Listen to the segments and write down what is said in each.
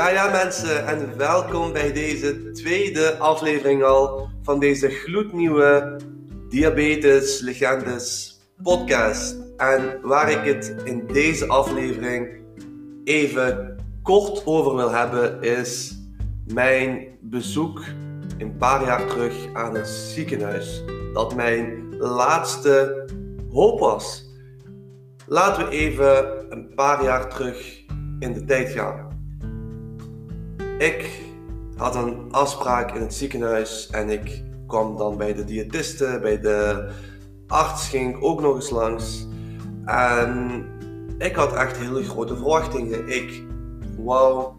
Ja, ja mensen, en welkom bij deze tweede aflevering al van deze gloednieuwe Diabetes Legendes podcast. En waar ik het in deze aflevering even kort over wil hebben, is mijn bezoek een paar jaar terug aan het ziekenhuis. Dat mijn laatste hoop was. Laten we even een paar jaar terug in de tijd gaan. Ik had een afspraak in het ziekenhuis en ik kwam dan bij de diëtiste, bij de arts ging ik ook nog eens langs. En ik had echt hele grote verwachtingen. Ik wou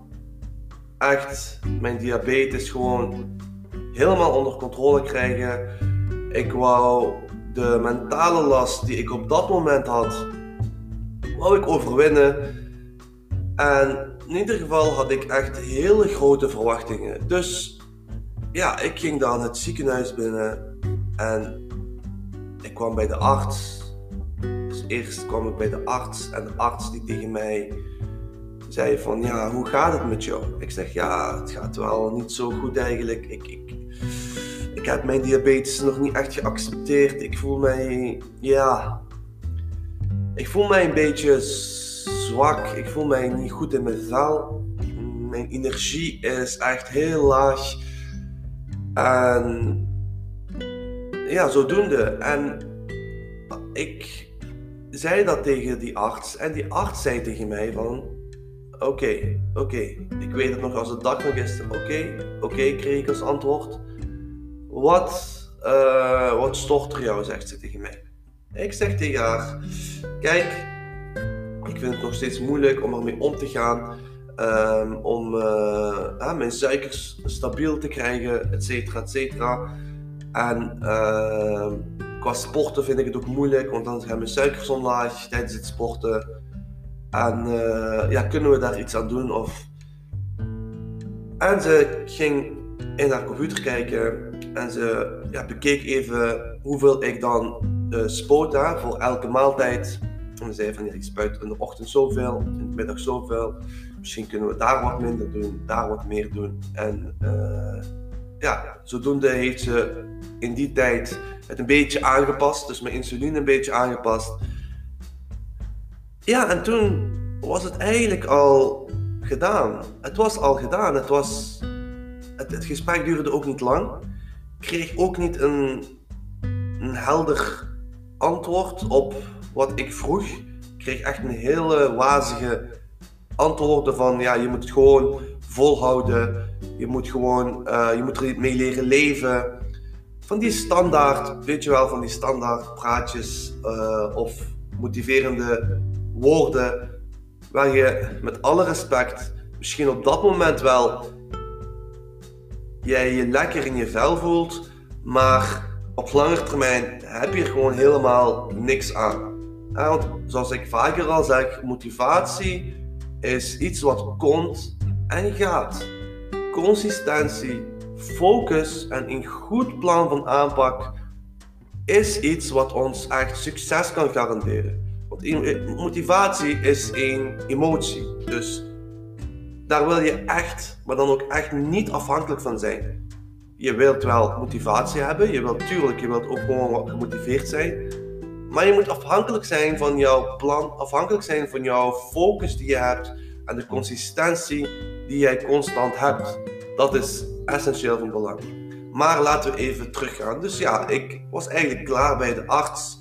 echt mijn diabetes gewoon helemaal onder controle krijgen. Ik wou de mentale last die ik op dat moment had, wou ik overwinnen. En in ieder geval had ik echt hele grote verwachtingen. Dus ja, ik ging dan het ziekenhuis binnen en ik kwam bij de arts. Dus eerst kwam ik bij de arts en de arts die tegen mij zei van ja, hoe gaat het met jou? Ik zeg ja, het gaat wel niet zo goed eigenlijk. Ik, ik, ik heb mijn diabetes nog niet echt geaccepteerd. Ik voel mij, ja, ik voel mij een beetje zwak. Ik voel mij niet goed in mijn vel. Mijn energie is echt heel laag. En ja, zodoende. En ik zei dat tegen die arts. En die arts zei tegen mij van... Oké, oké. Ik weet het nog als het dag nog is. Oké, oké, kreeg ik als antwoord. Wat, uh, wat stort er jou, zegt ze tegen mij. Ik zeg tegen haar... Kijk, vind het nog steeds moeilijk om ermee om te gaan. Um, om uh, mijn suikers stabiel te krijgen, et cetera, et cetera. En uh, qua sporten vind ik het ook moeilijk, want dan gaan mijn suikers omlaag tijdens het sporten. En uh, ja, kunnen we daar iets aan doen? Of... En ze ging in haar computer kijken en ze ja, bekeek even hoeveel ik dan uh, spoot voor elke maaltijd en zei van ja, ik spuit in de ochtend zoveel, in de middag zoveel. Misschien kunnen we daar wat minder doen, daar wat meer doen. En uh, ja, zodoende heeft ze in die tijd het een beetje aangepast. Dus mijn insuline een beetje aangepast. Ja, en toen was het eigenlijk al gedaan. Het was al gedaan. Het, was, het, het gesprek duurde ook niet lang. Ik kreeg ook niet een, een helder antwoord op wat ik vroeg. Kreeg echt een hele wazige antwoorden van ja, je moet het gewoon volhouden. Je moet gewoon, uh, je moet er mee leren leven. Van die standaard, weet je wel, van die standaard praatjes uh, of motiverende woorden. Waar je met alle respect misschien op dat moment wel jij je lekker in je vel voelt. Maar op lange termijn heb je er gewoon helemaal niks aan. Want zoals ik vaker al zeg, motivatie is iets wat komt en gaat. Consistentie, focus en een goed plan van aanpak is iets wat ons echt succes kan garanderen. Want motivatie is een emotie. Dus daar wil je echt, maar dan ook echt niet afhankelijk van zijn. Je wilt wel motivatie hebben, je wilt tuurlijk, je wilt ook gewoon gemotiveerd zijn. Maar je moet afhankelijk zijn van jouw plan, afhankelijk zijn van jouw focus die je hebt en de consistentie die jij constant hebt. Dat is essentieel van belang. Maar laten we even teruggaan. Dus ja, ik was eigenlijk klaar bij de arts.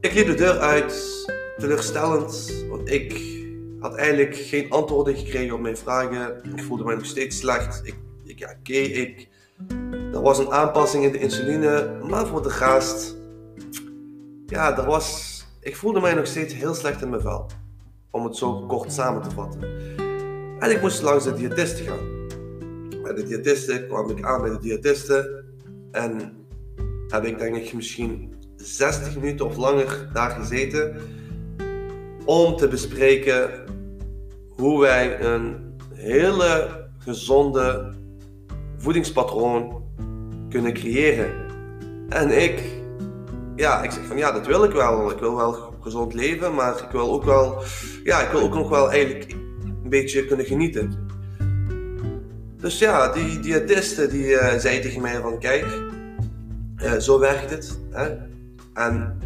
Ik liep de deur uit, teleurstellend, want ik had eigenlijk geen antwoorden gekregen op mijn vragen. Ik voelde me nog steeds slecht. Ik, ik ja, oké, ik, er was een aanpassing in de insuline, maar voor de rest ja, er was, ik voelde mij nog steeds heel slecht in mijn vel. Om het zo kort samen te vatten. En ik moest langs de diëtiste gaan. Bij de diëtiste kwam ik aan bij de diëtiste. En heb ik denk ik misschien 60 minuten of langer daar gezeten. Om te bespreken hoe wij een hele gezonde voedingspatroon kunnen creëren. En ik ja, ik zeg van ja, dat wil ik wel. Ik wil wel gezond leven, maar ik wil ook wel, ja, ik wil ook nog wel eigenlijk een beetje kunnen genieten. Dus ja, die diëtiste die uh, zei tegen mij van kijk, uh, zo werkt het. Hè? En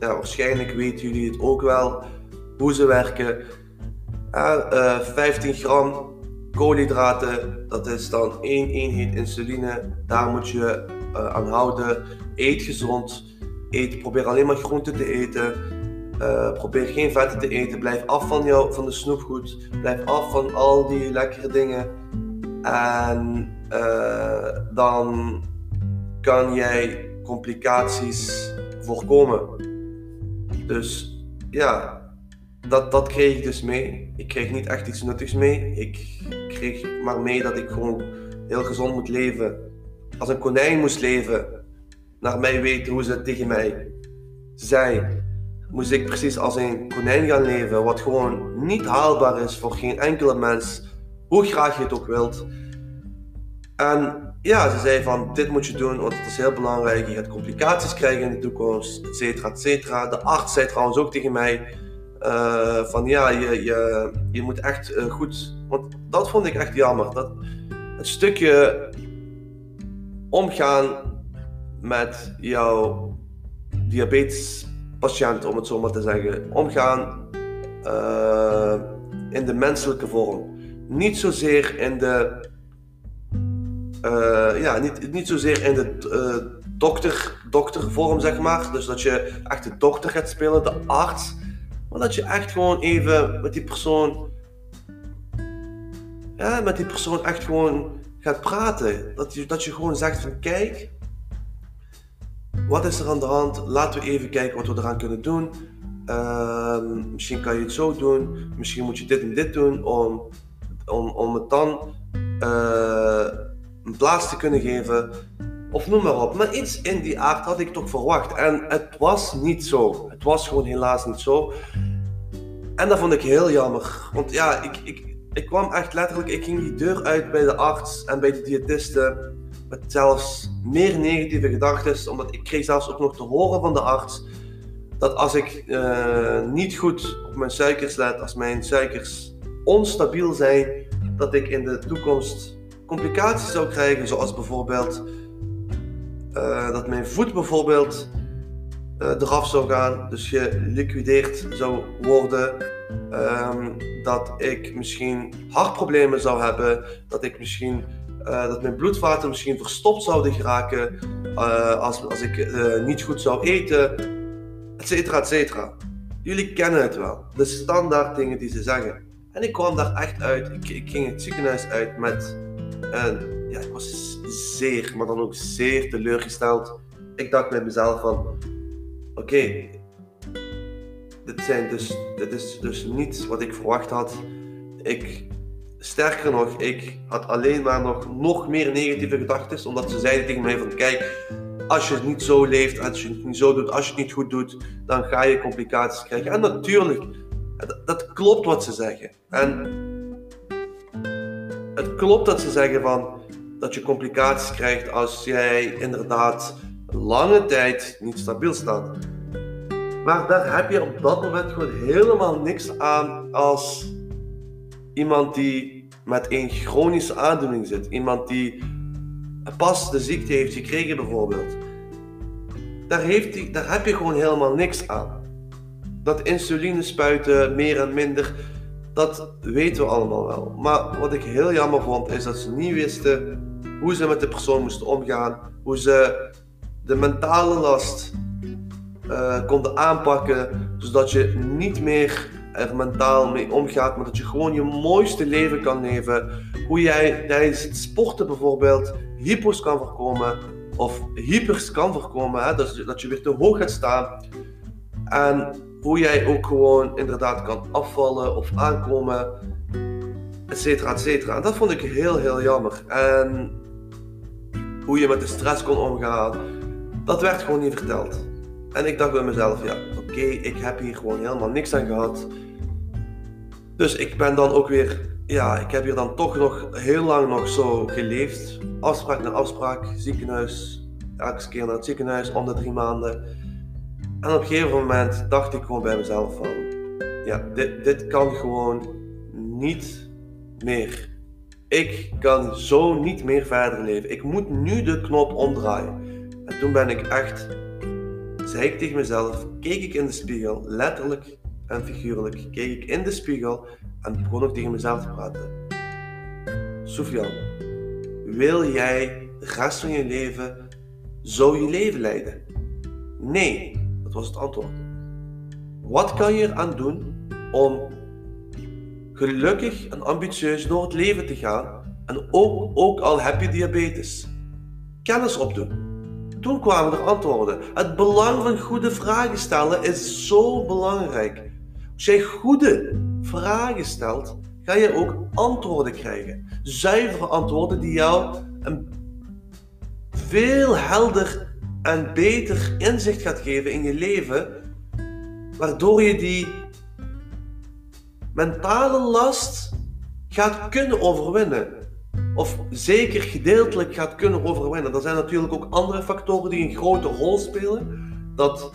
ja, waarschijnlijk weten jullie het ook wel hoe ze werken. Uh, 15 gram koolhydraten, dat is dan 1 eenheid insuline. Daar moet je aan houden. Eet gezond. Probeer alleen maar groenten te eten. Uh, probeer geen vetten te eten. Blijf af van, jou, van de snoepgoed. Blijf af van al die lekkere dingen. En uh, dan kan jij complicaties voorkomen. Dus ja, dat, dat kreeg ik dus mee. Ik kreeg niet echt iets nuttigs mee. Ik kreeg maar mee dat ik gewoon heel gezond moet leven. Als een konijn moest leven, naar mij weten hoe ze tegen mij zei moest ik precies als een konijn gaan leven, wat gewoon niet haalbaar is voor geen enkele mens, hoe graag je het ook wilt. En ja, ze zei van dit moet je doen, want het is heel belangrijk, je gaat complicaties krijgen in de toekomst, et cetera, et cetera. De arts zei trouwens ook tegen mij uh, van ja, je, je, je moet echt uh, goed, want dat vond ik echt jammer, dat het stukje omgaan met jouw diabetes patiënt, om het zo maar te zeggen, omgaan uh, in de menselijke vorm. Niet zozeer in de, uh, ja, niet, niet zozeer in de uh, dokter, doktervorm, zeg maar. Dus dat je echt de dokter gaat spelen, de arts. Maar dat je echt gewoon even met die persoon, ja, met die persoon echt gewoon gaat praten. Dat je, dat je gewoon zegt van kijk, wat is er aan de hand? Laten we even kijken wat we eraan kunnen doen. Ehm, misschien kan je het zo doen. Misschien moet je dit en dit doen om, om, om het dan uh, een plaats te kunnen geven. Of noem maar op. Maar iets in die aard had ik toch verwacht. En het was niet zo. Het was gewoon helaas niet zo. En dat vond ik heel jammer. Want ja, ik, ik, ik kwam echt letterlijk, ik ging die deur uit bij de arts en bij de diëtiste met zelfs meer negatieve gedachten, omdat ik kreeg zelfs ook nog te horen van de arts dat als ik uh, niet goed op mijn suikers let, als mijn suikers onstabiel zijn, dat ik in de toekomst complicaties zou krijgen, zoals bijvoorbeeld uh, dat mijn voet bijvoorbeeld uh, eraf zou gaan, dus geliquideerd zou worden. Um, dat ik misschien hartproblemen zou hebben, dat ik misschien uh, dat mijn bloedvaten misschien verstopt zouden geraken uh, als, als ik uh, niet goed zou eten, et cetera, et cetera. Jullie kennen het wel, de standaard dingen die ze zeggen. En ik kwam daar echt uit, ik, ging het ziekenhuis uit met een, ja, ik was zeer, maar dan ook zeer teleurgesteld. Ik dacht bij mezelf van, oké, dit, zijn dus, dit is dus niet wat ik verwacht had. Ik Sterker nog, ik had alleen maar nog, nog meer negatieve gedachten, omdat ze zeiden tegen mij van kijk, als je het niet zo leeft, als je het niet zo doet, als je het niet goed doet, dan ga je complicaties krijgen. En natuurlijk, dat, klopt wat ze zeggen. En het klopt dat ze zeggen van dat je complicaties krijgt als jij inderdaad lange tijd niet stabiel staat. Maar daar heb je op dat moment gewoon helemaal niks aan als iemand die met een chronische aandoening zit, iemand die pas de ziekte heeft gekregen bijvoorbeeld, daar, heeft die, daar heb je gewoon helemaal niks aan. Dat insuline spuiten, meer en minder, dat weten we allemaal wel. Maar wat ik heel jammer vond, is dat ze niet wisten hoe ze met de persoon moesten omgaan, hoe ze de mentale last uh, konden aanpakken, zodat je niet meer er mentaal mee omgaat, maar dat je gewoon je mooiste leven kan leven. Hoe jij tijdens het sporten bijvoorbeeld hypo's kan voorkomen of hypers kan voorkomen, hè? Dat, dat je weer te hoog gaat staan. En hoe jij ook gewoon inderdaad kan afvallen of aankomen, et cetera, et cetera. En dat vond ik heel, heel jammer. En hoe je met de stress kon omgaan, dat werd gewoon niet verteld. En ik dacht bij mezelf, ja, ik heb hier gewoon helemaal niks aan gehad. Dus ik ben dan ook weer, ja, ik heb hier dan toch nog heel lang nog zo geleefd. Afspraak naar afspraak, ziekenhuis, elke keer naar het ziekenhuis om de drie maanden. En op een gegeven moment dacht ik gewoon bij mezelf van, ja, dit, dit kan gewoon niet meer. ik kan zo niet meer verder leven. Ik moet nu de knop omdraaien. En toen ben ik echt, zei ik tegen mezelf, keek ik in de spiegel, letterlijk en figuurlijk, keek ik in de spiegel en begon ik tegen mezelf te praten. Sofian, wil jij de rest van je leven zo je leven leiden? Nee, dat was het antwoord. Wat kan je eraan doen om gelukkig en ambitieus door het leven te gaan en ook, ook al heb je diabetes? Kennis opdoen. Toen kwamen er antwoorden. Het belang van goede vragen stellen is zo belangrijk. Als jij goede vragen stelt, ga je ook antwoorden krijgen. Zuivere antwoorden die jou een veel helder en beter inzicht gaat geven in je leven, waardoor je die mentale last gaat kunnen overwinnen. Of zeker gedeeltelijk gaat kunnen overwinnen. Er zijn natuurlijk ook andere factoren die een grote rol spelen. Dat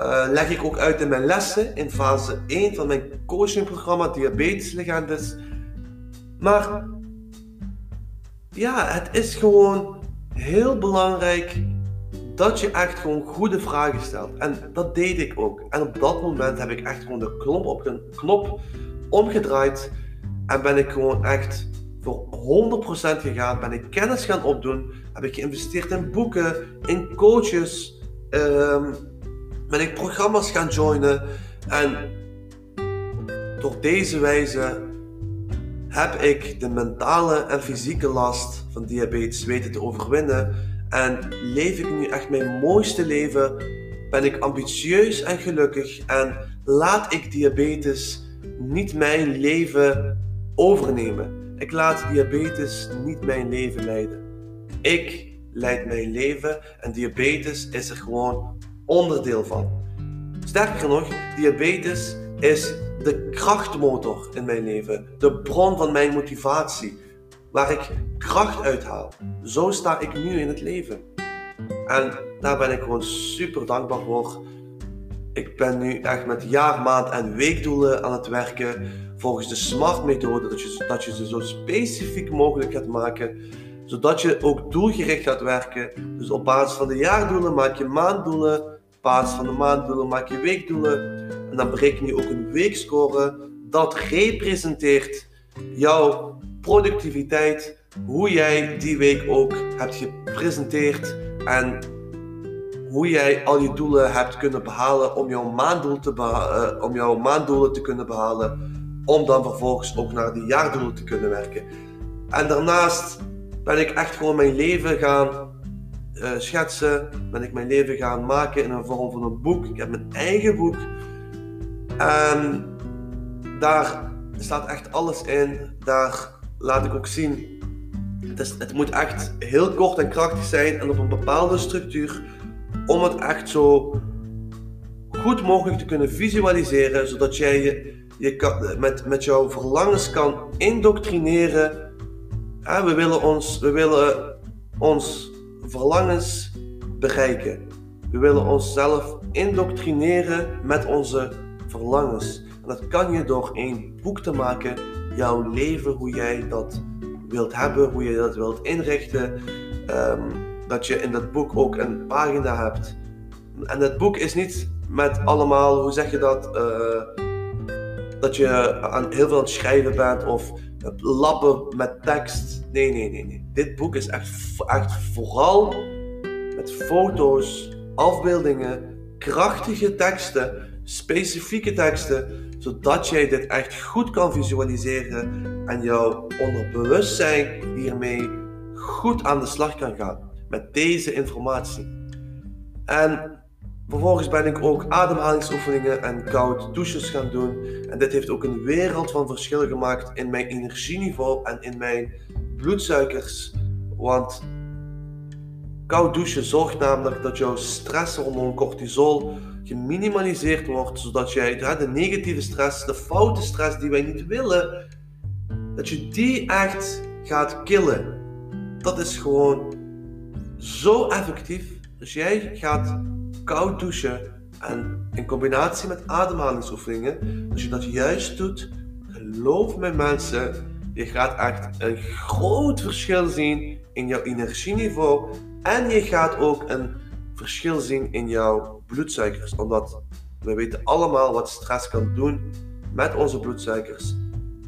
uh, leg ik ook uit in mijn lessen in fase 1 van mijn coachingprogramma Diabetes Legendes. Maar ja, het is gewoon heel belangrijk dat je echt gewoon goede vragen stelt. En dat deed ik ook. En op dat moment heb ik echt gewoon de knop op de knop omgedraaid. En ben ik gewoon echt 100% gegaan. Ben ik kennis gaan opdoen. Heb ik geïnvesteerd in boeken, in coaches. Um, ben ik programma's gaan joinen. En door deze wijze heb ik de mentale en fysieke last van diabetes weten te overwinnen. En leef ik nu echt mijn mooiste leven. Ben ik ambitieus en gelukkig. En laat ik diabetes niet mijn leven overnemen. Ik laat diabetes niet mijn leven leiden. Ik leid mijn leven en diabetes is er gewoon onderdeel van. Sterker nog, diabetes is de krachtmotor in mijn leven, de bron van mijn motivatie, waar ik kracht uithaal. Zo sta ik nu in het leven. En daar ben ik gewoon super dankbaar voor. Ik ben nu echt met jaar, maand en weekdoelen aan het werken volgens de SMART-methode, dat je, dat je ze zo specifiek mogelijk gaat maken, zodat je ook doelgericht gaat werken. Dus op basis van de jaardoelen maak je maanddoelen, basis van de maanddoelen maak je weekdoelen. En dan bereken je ook een weekscore. Dat representeert jouw productiviteit, hoe jij die week ook hebt gepresenteerd en hoe jij al je doelen hebt kunnen behalen om jouw, maanddoel te uh, om jouw maanddoelen te kunnen behalen, om dan vervolgens ook naar die jaardoelen te kunnen werken. En daarnaast ben ik echt gewoon mijn leven gaan uh, schetsen, ben ik mijn leven gaan maken in een vorm van een boek. Ik heb mijn eigen boek. En daar staat echt alles in. Daar laat ik ook zien. Het, is, het moet echt heel kort en krachtig zijn en op een bepaalde structuur. Om het echt zo goed mogelijk te kunnen visualiseren, zodat jij je, je kan, met, met jouw verlangens kan indoctrineren. we willen ons, we willen ons verlangens bereiken. We willen onszelf indoctrineren met onze verlangens. En dat kan je door één boek te maken, jouw leven, hoe jij dat wilt hebben, hoe je dat wilt inrichten. Ehm, dat je in dat boek ook een pagina hebt. En dat boek is niet met allemaal, hoe zeg je dat, uh, dat je aan heel veel aan het schrijven bent of lappen met tekst. Nee, nee, nee, nee. Dit boek is echt, echt vooral met foto's, afbeeldingen, krachtige teksten, specifieke teksten, zodat jij dit echt goed kan visualiseren en jouw onderbewustzijn hiermee goed aan de slag kan gaan met deze informatie. En Vervolgens ben ik ook ademhalingsoefeningen en koud douches gaan doen. En dit heeft ook een wereld van verschil gemaakt in mijn energieniveau en in mijn bloedsuikers. Want koud douchen zorgt namelijk dat jouw stresshormoon cortisol geminimaliseerd wordt, zodat jij de negatieve stress, de foute stress die wij niet willen, dat je die echt gaat killen. Dat is gewoon zo effectief. Dus jij gaat koud douchen en in combinatie met ademhalingsoefeningen, als je dat juist doet, geloof me mensen, Je gaat echt een groot verschil zien in jouw energieniveau. En je gaat ook een verschil zien in jouw bloedsuikers. Omdat we weten allemaal wat stress kan doen met onze bloedsuikers.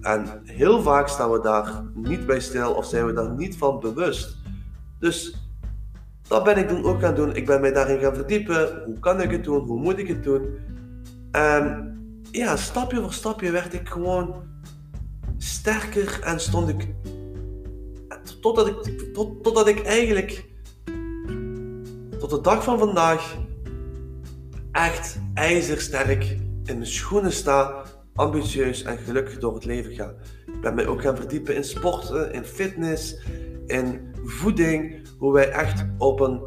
En heel vaak staan we daar niet bij stil of zijn we daar niet van bewust. Dus dat ben ik toen ook gaan doen. Ik ben mij daarin gaan verdiepen. Hoe kan ik het doen? Hoe moet ik het doen? En ja, stapje voor stapje werd ik gewoon sterker en stond ik. Totdat ik, tot, totdat ik eigenlijk tot de dag van vandaag echt ijzersterk in mijn schoenen sta, ambitieus en gelukkig door het leven ga. Ik ben mij ook gaan verdiepen in sporten, in fitness, in voeding, hoe wij echt op een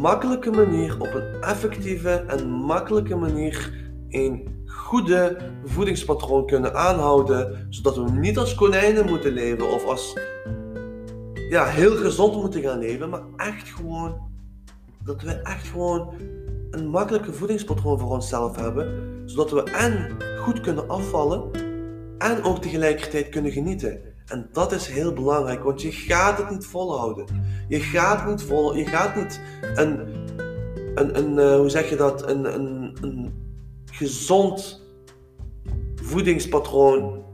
makkelijke manier, op een effectieve en makkelijke manier een goede voedingspatroon kunnen aanhouden, zodat we niet als konijnen moeten leven of als ja, heel gezond moeten gaan leven, maar echt gewoon dat we echt gewoon een makkelijke voedingspatroon voor onszelf hebben, zodat we en goed kunnen afvallen en ook tegelijkertijd kunnen genieten. En dat is heel belangrijk, want je gaat het niet volhouden. Je gaat niet vol, je gaat niet een, een, een uh, hoe zeg je dat, een, een, een gezond voedingspatroon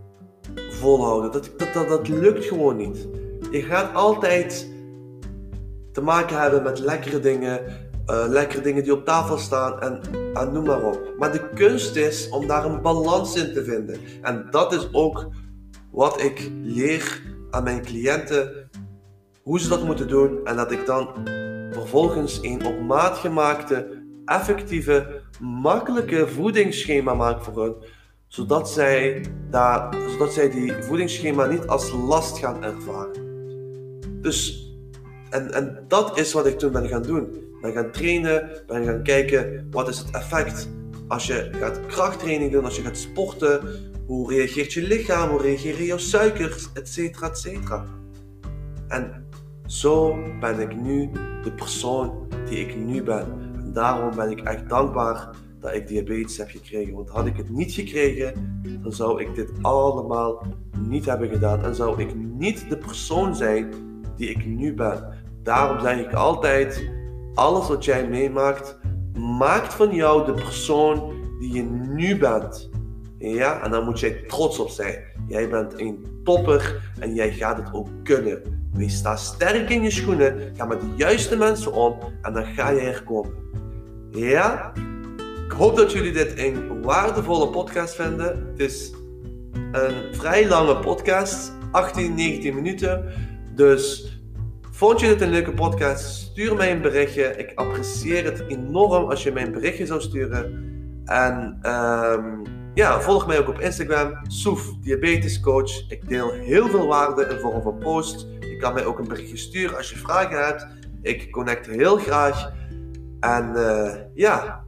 volhouden. Dat, dat, dat, lukt gewoon niet. Je gaat altijd te maken hebben met lekkere dingen, uh, lekkere dingen die op tafel staan en, en noem maar op. Maar de kunst is om daar een balans in te vinden. En dat is ook wat ik leer aan mijn cliënten, hoe ze dat moeten doen en dat ik dan vervolgens een op maat gemaakte, effectieve, makkelijke voedingsschema maak voor hen, zodat zij, daar, zodat zij die voedingsschema niet als last gaan ervaren. Dus en, en dat is wat ik toen ben gaan doen. Ben gaan trainen, ben gaan kijken wat is het effect als je gaat krachttraining doen, als je gaat sporten. Hoe reageert je lichaam, hoe reageren jouw suikers, et cetera, et cetera. En zo ben ik nu de persoon die ik nu ben. En daarom ben ik echt dankbaar dat ik diabetes heb gekregen. Want had ik het niet gekregen, dan zou ik dit allemaal niet hebben gedaan. En zou ik niet de persoon zijn die ik nu ben. Daarom zeg ik altijd: alles wat jij meemaakt, maakt van jou de persoon die je nu bent. Ja, en daar moet jij trots op zijn. Jij bent een topper en jij gaat het ook kunnen. Wees sta sterk in je schoenen, ga met de juiste mensen om en dan ga je er komen. Ja? Ik hoop dat jullie dit een waardevolle podcast vinden. Het is een vrij lange podcast, 18, 19 minuten. Dus Vond je dit een leuke podcast? Stuur mij een berichtje. Ik apprecieer het enorm als je mij een berichtje zou sturen. En um, ja, volg mij ook op Instagram, Soef Diabetes Coach. Ik deel heel veel waarde in vorm van post. Je kan mij ook een berichtje sturen als je vragen hebt. Ik connect heel graag. En uh, ja,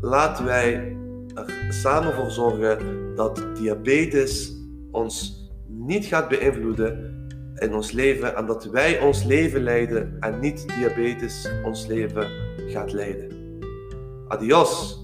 laten wij er samen voor zorgen dat diabetes ons niet gaat beïnvloeden in ons leven en dat wij ons leven leiden en niet diabetes ons leven gaat leiden. Adios!